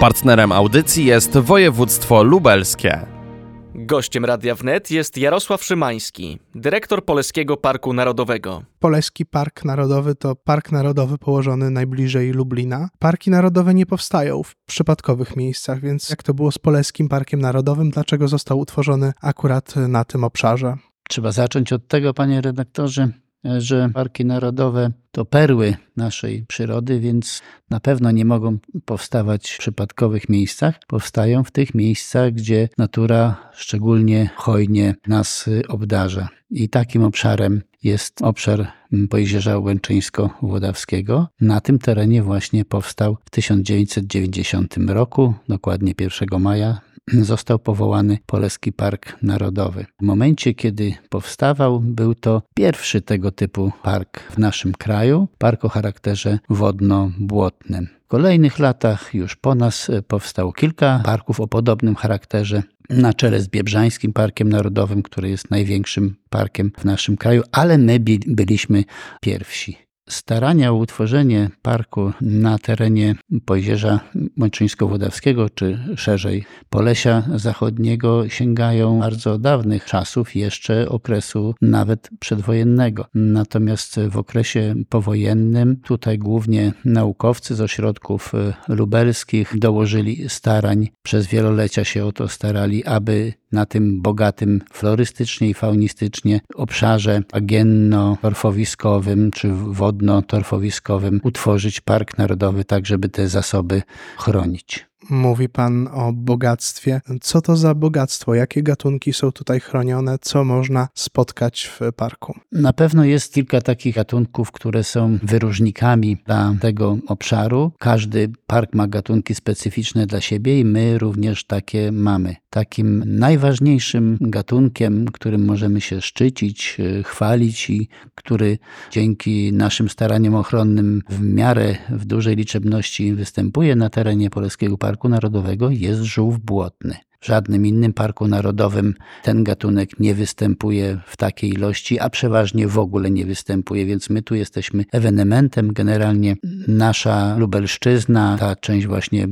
Partnerem audycji jest województwo lubelskie. Gościem Radia Wnet jest Jarosław Szymański, dyrektor Poleskiego Parku Narodowego. Poleski Park Narodowy to park narodowy położony najbliżej Lublina. Parki narodowe nie powstają w przypadkowych miejscach, więc jak to było z Poleskim Parkiem Narodowym, dlaczego został utworzony akurat na tym obszarze? Trzeba zacząć od tego, panie redaktorze, że parki narodowe to perły naszej przyrody, więc na pewno nie mogą powstawać w przypadkowych miejscach. Powstają w tych miejscach, gdzie natura szczególnie hojnie nas obdarza. I takim obszarem jest obszar Pojezierza Łęczyńsko-Włodawskiego. Na tym terenie właśnie powstał w 1990 roku, dokładnie 1 maja został powołany Poleski Park Narodowy. W momencie, kiedy powstawał, był to pierwszy tego typu park w naszym kraju, park o charakterze wodno-błotnym. W kolejnych latach już po nas powstało kilka parków o podobnym charakterze, na czele z Biebrzańskim Parkiem Narodowym, który jest największym parkiem w naszym kraju, ale my byliśmy pierwsi. Starania o utworzenie parku na terenie Pojezierza Mączyńsko-Włodawskiego, czy szerzej Polesia Zachodniego sięgają bardzo dawnych czasów, jeszcze okresu nawet przedwojennego. Natomiast w okresie powojennym tutaj głównie naukowcy z ośrodków lubelskich dołożyli starań, przez wielolecia się o to starali, aby na tym bogatym florystycznie i faunistycznie obszarze bagienno-torfowiskowym czy wodno-torfowiskowym utworzyć park narodowy, tak żeby te zasoby chronić. Mówi Pan o bogactwie. Co to za bogactwo? Jakie gatunki są tutaj chronione? Co można spotkać w parku? Na pewno jest kilka takich gatunków, które są wyróżnikami dla tego obszaru. Każdy park ma gatunki specyficzne dla siebie i my również takie mamy. Takim najważniejszym gatunkiem, którym możemy się szczycić, chwalić i który dzięki naszym staraniom ochronnym w miarę w dużej liczebności występuje na terenie Polskiego Parku Parku Narodowego jest żółw błotny. Żadnym innym parku narodowym ten gatunek nie występuje w takiej ilości, a przeważnie w ogóle nie występuje, więc my tu jesteśmy ewenementem. Generalnie nasza Lubelszczyzna, ta część właśnie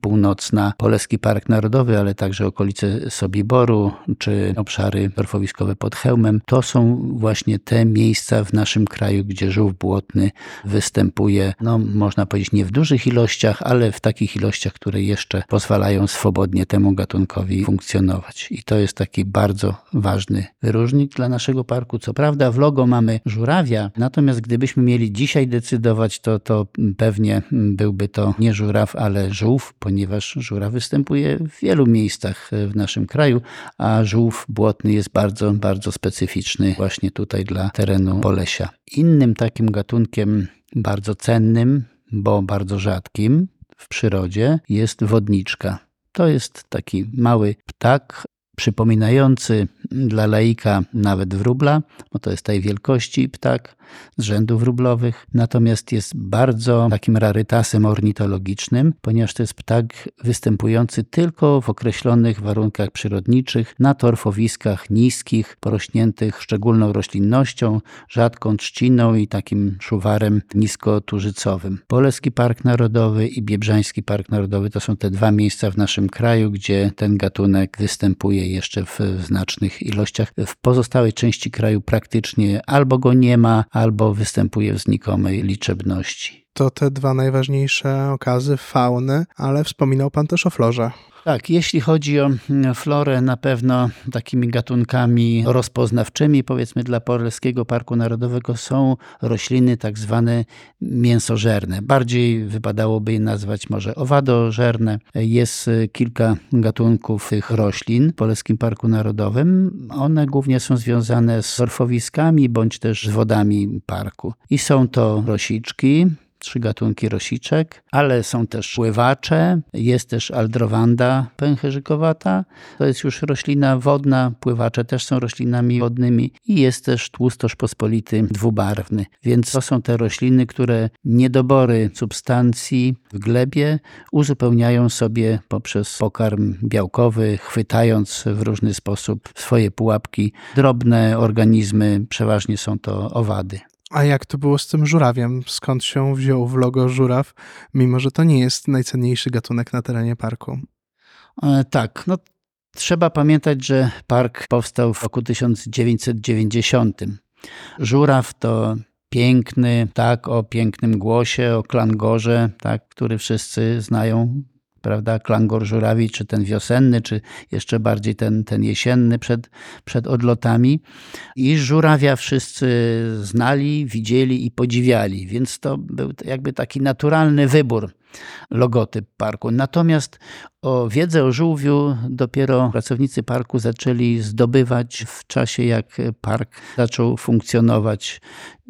północna, Poleski Park Narodowy, ale także okolice Sobiboru czy obszary torfowiskowe pod Chełmem, to są właśnie te miejsca w naszym kraju, gdzie żółw błotny występuje, no można powiedzieć nie w dużych ilościach, ale w takich ilościach, które jeszcze pozwalają swobodnie temu gatunkowi funkcjonować. I to jest taki bardzo ważny wyróżnik dla naszego parku. Co prawda w logo mamy żurawia, natomiast gdybyśmy mieli dzisiaj decydować, to, to pewnie byłby to nie żuraw, ale żółw, ponieważ żuraw występuje w wielu miejscach w naszym kraju, a żółw błotny jest bardzo, bardzo specyficzny właśnie tutaj dla terenu Polesia. Innym takim gatunkiem bardzo cennym, bo bardzo rzadkim w przyrodzie jest wodniczka. To jest taki mały ptak, przypominający dla laika nawet wróbla, bo to jest tej wielkości ptak z rzędów wróblowych, natomiast jest bardzo takim rarytasem ornitologicznym, ponieważ to jest ptak występujący tylko w określonych warunkach przyrodniczych, na torfowiskach niskich, porośniętych szczególną roślinnością, rzadką trzciną i takim szuwarem niskoturzycowym. Poleski Park Narodowy i Biebrzański Park Narodowy to są te dwa miejsca w naszym kraju, gdzie ten gatunek występuje jeszcze w znacznych ilościach. W pozostałej części kraju praktycznie albo go nie ma, albo występuje w znikomej liczebności. To te dwa najważniejsze okazy fauny, ale wspominał Pan też o florze. Tak, jeśli chodzi o mm, florę, na pewno takimi gatunkami rozpoznawczymi, powiedzmy dla Polskiego Parku Narodowego, są rośliny tak zwane mięsożerne. Bardziej wypadałoby je nazwać może owadożerne. Jest kilka gatunków tych roślin w Polskim Parku Narodowym. One głównie są związane z torfowiskami bądź też z wodami parku. I są to rosiczki, trzy gatunki rosiczek, ale są też pływacze, jest też aldrowanda pęcherzykowata, to jest już roślina wodna, pływacze też są roślinami wodnymi i jest też tłustosz pospolity dwubarwny. Więc to są te rośliny, które niedobory substancji w glebie uzupełniają sobie poprzez pokarm białkowy, chwytając w różny sposób swoje pułapki drobne organizmy, przeważnie są to owady. A jak to było z tym żurawiem? Skąd się wziął w logo żuraw, mimo że to nie jest najcenniejszy gatunek na terenie parku? E, tak, no trzeba pamiętać, że park powstał w roku 1990. Żuraw to piękny, tak, o pięknym głosie, o klangorze, tak, który wszyscy znają, prawda, klangor żurawi, czy ten wiosenny, czy jeszcze bardziej ten, ten jesienny przed, przed odlotami. I żurawia wszyscy znali, widzieli i podziwiali, więc to był jakby taki naturalny wybór logotyp parku. Natomiast o wiedzę o żółwiu dopiero pracownicy parku zaczęli zdobywać w czasie, jak park zaczął funkcjonować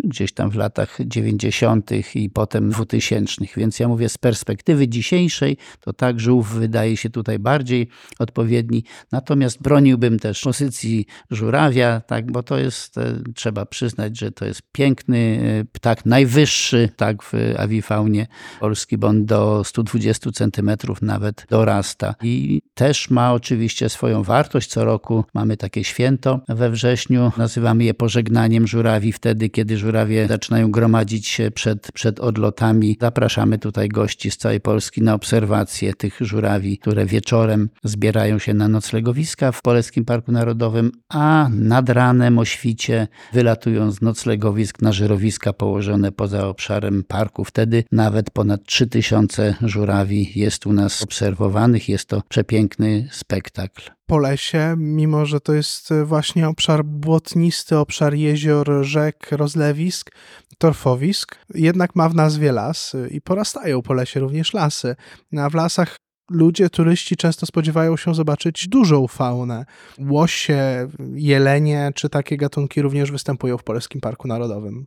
gdzieś tam w latach 90. i potem 2000. Więc ja mówię z perspektywy dzisiejszej, to tak żółw wydaje się tutaj bardziej odpowiedni. Natomiast broniłbym też pozycji żurawia, tak, bo to jest, e, trzeba przyznać, że to jest piękny e, ptak, najwyższy tak w awifaunie polski, bo on do 120 centymetrów nawet dorasta. I też ma oczywiście swoją wartość. Co roku mamy takie święto we wrześniu. Nazywamy je pożegnaniem żurawi wtedy, kiedy żurawie zaczynają gromadzić się przed, przed odlotami. Zapraszamy tutaj gości z całej Polski na obserwację tych żurawi, które wieczorem zbierają się na noclegowiska w Polskim Parku Narodowym, a nad ranem o świcie wylatują z noclegowisk na żerowiska położone poza obszarem parku. Wtedy nawet ponad 3000 żurawi jest u nas obserwowanych. Jest to przepiękny spektakl. Po lesie, mimo że to jest właśnie obszar błotnisty, obszar jezior, rzek, rozlewisk, torfowisk, jednak ma w nazwie las i porastają po lesie również lasy. A w lasach ludzie, turyści często spodziewają się zobaczyć dużą faunę. Łosie, jelenie czy takie gatunki również występują w Polskim Parku Narodowym.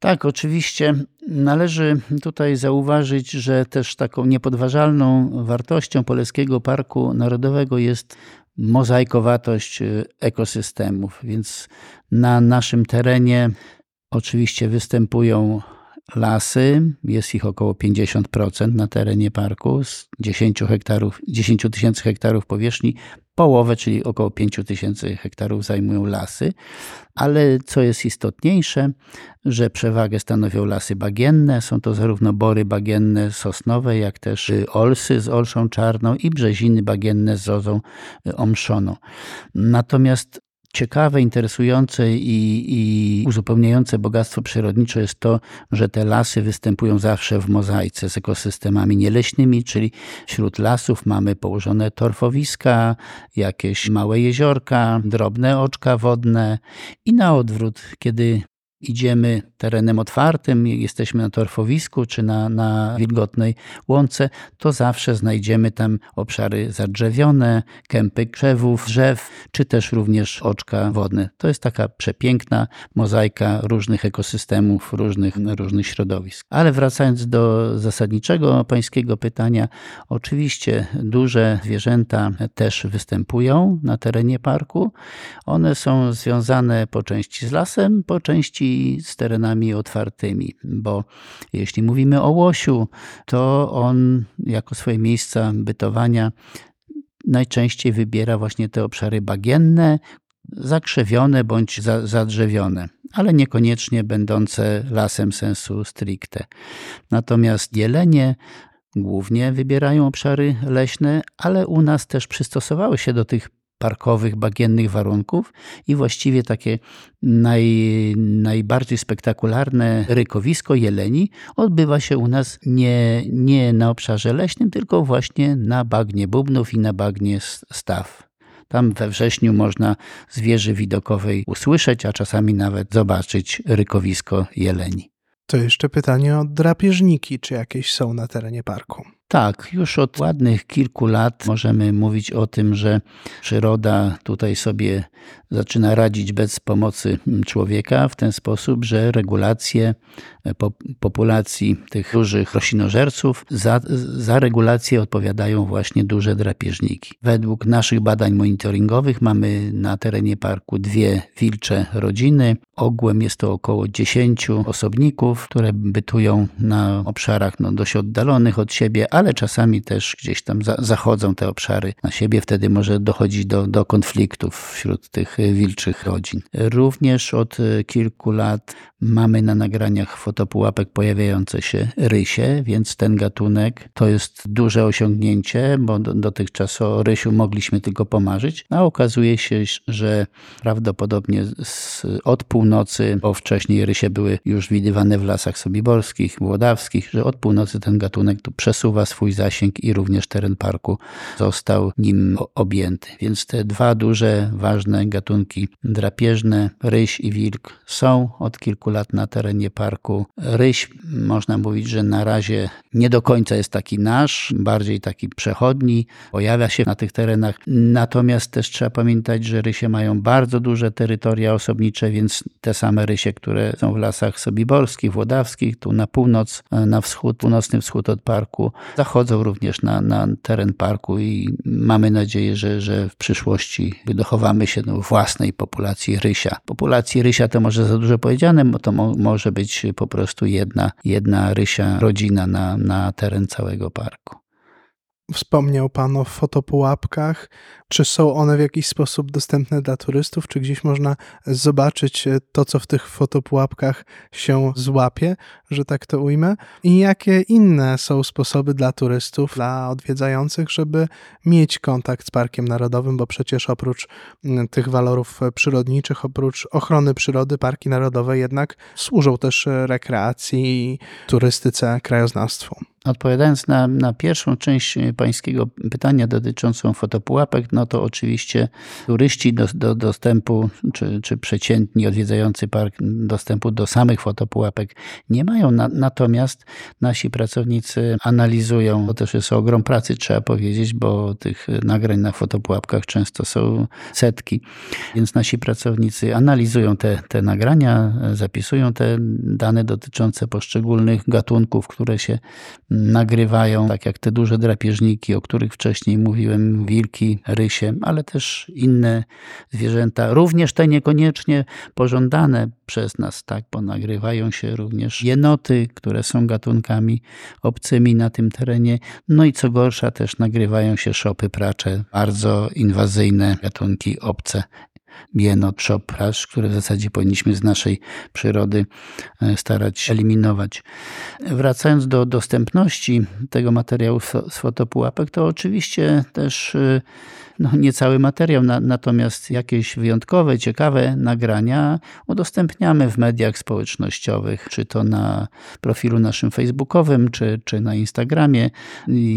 Tak, oczywiście. Należy tutaj zauważyć, że też taką niepodważalną wartością Polskiego Parku Narodowego jest mozaikowatość ekosystemów, więc na naszym terenie oczywiście występują lasy, jest ich około 50% na terenie parku, z 10 hektarów, 10 tysięcy hektarów powierzchni, połowę, czyli około 5 tysięcy hektarów zajmują lasy, ale co jest istotniejsze, że przewagę stanowią lasy bagienne, są to zarówno bory bagienne sosnowe, jak też olsy z olszą czarną i brzeziny bagienne z zozą omszoną. Natomiast ciekawe, interesujące i, i, uzupełniające bogactwo przyrodnicze jest to, że te lasy występują zawsze w mozaice z ekosystemami nieleśnymi, czyli wśród lasów mamy położone torfowiska, jakieś małe jeziorka, drobne oczka wodne i na odwrót, kiedy idziemy terenem otwartym, jesteśmy na torfowisku czy na, na wilgotnej łące, to zawsze znajdziemy tam obszary zadrzewione, kępy krzewów, drzew, czy też również oczka wodne. To jest taka przepiękna mozaika różnych ekosystemów, różnych, różnych środowisk. Ale wracając do zasadniczego pańskiego pytania, oczywiście duże zwierzęta też występują na terenie parku. One są związane po części z lasem, po części z terenami otwartymi, bo jeśli mówimy o łosiu, to on jako swoje miejsca bytowania najczęściej wybiera właśnie te obszary bagienne, zakrzewione bądź zadrzewione, ale niekoniecznie będące lasem sensu stricte. Natomiast jelenie głównie wybierają obszary leśne, ale u nas też przystosowały się do tych parkowych, bagiennych warunków i właściwie takie naj, najbardziej spektakularne rykowisko jeleni odbywa się u nas nie, nie na obszarze leśnym, tylko właśnie na bagnie bubnów i na bagnie staw. Tam we wrześniu można z wieży widokowej usłyszeć, a czasami nawet zobaczyć rykowisko jeleni. To jeszcze pytanie o drapieżniki, czy jakieś są na terenie parku? Tak, już od ładnych kilku lat możemy mówić o tym, że przyroda tutaj sobie zaczyna radzić bez pomocy człowieka w ten sposób, że regulacje populacji tych dużych roślinożerców za, za odpowiadają właśnie duże drapieżniki. Według naszych badań monitoringowych mamy na terenie parku dwie wilcze rodziny. Ogółem jest to około 10 osobników, które bytują na obszarach no, dość oddalonych od siebie, ale czasami też gdzieś tam za, zachodzą te obszary na siebie, wtedy może dochodzić do, do konfliktów wśród tych wilczych rodzin. Również od kilku lat Mamy na nagraniach fotopułapek pojawiające się rysie, więc ten gatunek to jest duże osiągnięcie, bo dotychczas o rysiu mogliśmy tylko pomarzyć, a okazuje się, że prawdopodobnie z, od północy, bo wcześniej rysie były już widywane w lasach sobiborskich, włodawskich, że od północy ten gatunek tu przesuwa swój zasięg i również teren parku został nim objęty. Więc te dwa duże, ważne gatunki drapieżne, ryś i wilk są od kilku lat na terenie parku. Ryś, można mówić, że na razie nie do końca jest taki nasz, bardziej taki przechodni, pojawia się na tych terenach. Natomiast też trzeba pamiętać, że rysie mają bardzo duże terytoria osobnicze, więc te same rysie, które są w lasach sobiborskich, włodawskich, tu na północ, na wschód, północny wschód od parku, zachodzą również na, na teren parku i mamy nadzieję, że, że w przyszłości dochowamy się do własnej populacji rysia. Populacji rysia to może za dużo powiedziane, to mo może być po prostu jedna, jedna rysia rodzina na, na teren całego parku. Wspomniał Pan o fotopułapkach. Czy są one w jakiś sposób dostępne dla turystów? Czy gdzieś można zobaczyć e, to, co w tych fotopułapkach się złapie, że tak to ujmę? I jakie inne są sposoby dla turystów, dla odwiedzających, żeby mieć kontakt z Parkiem Narodowym? Bo przecież oprócz tych walorów przyrodniczych, oprócz ochrony przyrody, parki narodowe jednak służą też rekreacji, turystyce, krajoznawstwu. Odpowiadając na, na pierwszą część pańskiego pytania dotyczącą fotopułapek, no to oczywiście turyści do, do dostępu, czy, czy przeciętni odwiedzający park dostępu do samych fotopułapek nie mają. Na, natomiast nasi pracownicy analizują, to też jest ogrom pracy, trzeba powiedzieć, bo tych nagrań na fotopułapkach często są setki, więc nasi pracownicy analizują te, te nagrania, zapisują te dane dotyczące poszczególnych gatunków, które się nagrywają, tak jak te duże drapieżniki, o których wcześniej mówiłem, wilki, rysie, ale też inne zwierzęta, również te niekoniecznie pożądane przez nas, tak, bo nagrywają się również jenoty, które są gatunkami obcymi na tym terenie, no i co gorsza też nagrywają się szopy pracze, bardzo inwazyjne gatunki obce jenot, szopraż, które w zasadzie powinniśmy z naszej przyrody e, starać się eliminować. Wracając do dostępności tego materiału z fotopułapek, to oczywiście też e, no, nie cały materiał, na, natomiast jakieś wyjątkowe, ciekawe nagrania udostępniamy w mediach społecznościowych, czy to na profilu naszym facebookowym, czy, czy na Instagramie.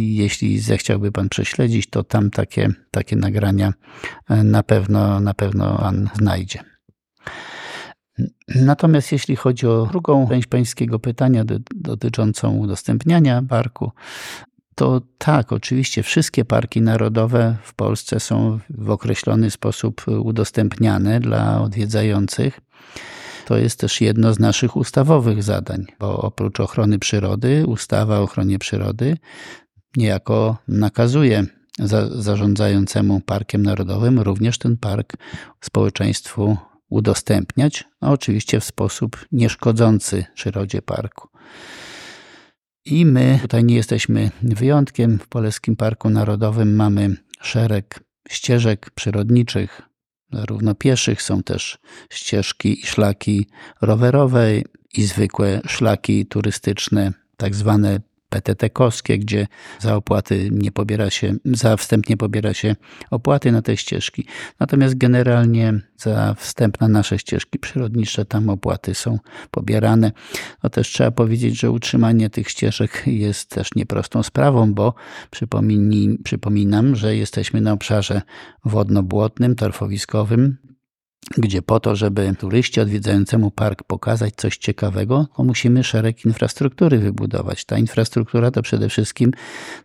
Jeśli zechciałby Pan prześledzić, to tam takie, takie nagrania e, na pewno, na pewno Pan znajdzie. Natomiast jeśli chodzi o drugą część pańskiego pytania dotyczącą udostępniania parku, to tak, oczywiście wszystkie parki narodowe w Polsce są w określony sposób udostępniane dla odwiedzających. To jest też jedno z naszych ustawowych zadań, bo oprócz ochrony przyrody, ustawa o ochronie przyrody niejako nakazuje za, zarządzającemu Parkiem Narodowym również ten park społeczeństwu udostępniać, a oczywiście w sposób nieszkodzący przyrodzie parku. I my tutaj nie jesteśmy wyjątkiem. W Polskim Parku Narodowym mamy szereg ścieżek przyrodniczych, zarówno pieszych, są też ścieżki i szlaki rowerowe i zwykłe szlaki turystyczne, tak zwane PTT-kowskie, gdzie za opłaty nie pobiera się, za wstęp nie pobiera się opłaty na te ścieżki. Natomiast generalnie za wstęp na nasze ścieżki przyrodnicze tam opłaty są pobierane. No też trzeba powiedzieć, że utrzymanie tych ścieżek jest też nieprostą sprawą, bo przypominam, że jesteśmy na obszarze wodno-błotnym, torfowiskowym, gdzie po to, żeby turyści odwiedzającemu park pokazać coś ciekawego, to musimy szereg infrastruktury wybudować. Ta infrastruktura to przede wszystkim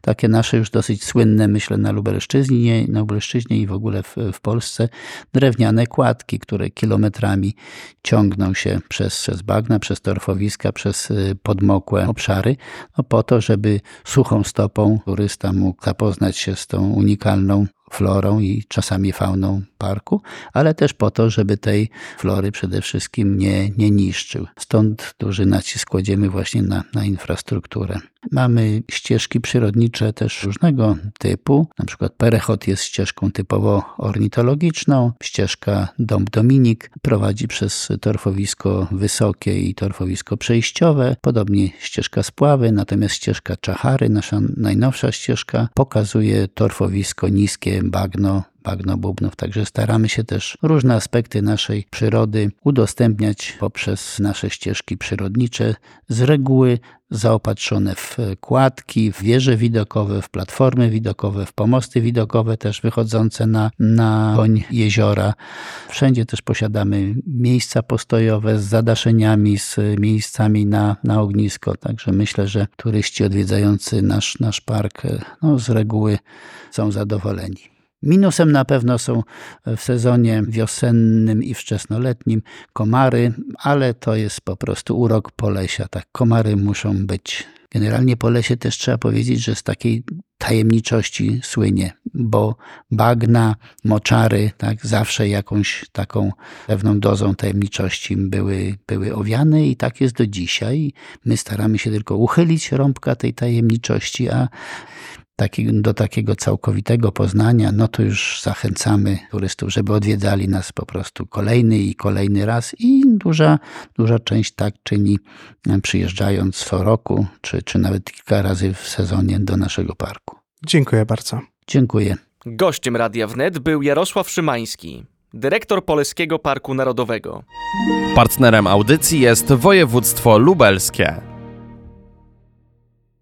takie nasze już dosyć słynne, myślę, na Lubelszczyźnie, na Lubelszczyźnie i w ogóle w, w Polsce, drewniane kładki, które kilometrami ciągną się przez, przez bagna, przez torfowiska, przez y, podmokłe obszary, no po to, żeby suchą stopą turysta mógł zapoznać się z tą unikalną florą i czasami fauną parku, ale też po to, żeby tej flory przede wszystkim nie, nie niszczył. Stąd duży nacisk kładziemy właśnie na, na infrastrukturę. Mamy ścieżki przyrodnicze też różnego typu. Na przykład Perechot jest ścieżką typowo ornitologiczną. Ścieżka Dom Dominik prowadzi przez torfowisko wysokie i torfowisko przejściowe. Podobnie ścieżka Spławy, natomiast ścieżka Czachary, nasza najnowsza ścieżka, pokazuje torfowisko niskie, bagno, bagno bubnów. Także staramy się też różne aspekty naszej przyrody udostępniać poprzez nasze ścieżki przyrodnicze, z reguły zaopatrzone w kładki, w wieże widokowe, w platformy widokowe, w pomosty widokowe też wychodzące na, na koń jeziora. Wszędzie też posiadamy miejsca postojowe z zadaszeniami, z miejscami na, na ognisko. Także myślę, że turyści odwiedzający nasz, nasz park no, z reguły są zadowoleni. Minusem na pewno są w sezonie wiosennym i wczesnoletnim komary, ale to jest po prostu urok Polesia. Tak, komary muszą być. Generalnie Polesie też trzeba powiedzieć, że z takiej tajemniczości słynie, bo bagna, moczary, tak, zawsze jakąś taką pewną dozą tajemniczości były, były owiane i tak jest do dzisiaj. My staramy się tylko uchylić rąbka tej tajemniczości, a taki, do takiego całkowitego poznania, no to już zachęcamy turystów, żeby odwiedzali nas po prostu kolejny i kolejny raz i duża, duża część tak czyni przyjeżdżając co roku, czy, czy nawet kilka razy w sezonie do naszego parku. Dziękuję bardzo. Dziękuję. Gościem Radia Wnet był Jarosław Szymański, dyrektor Poleskiego Parku Narodowego. Partnerem audycji jest województwo lubelskie.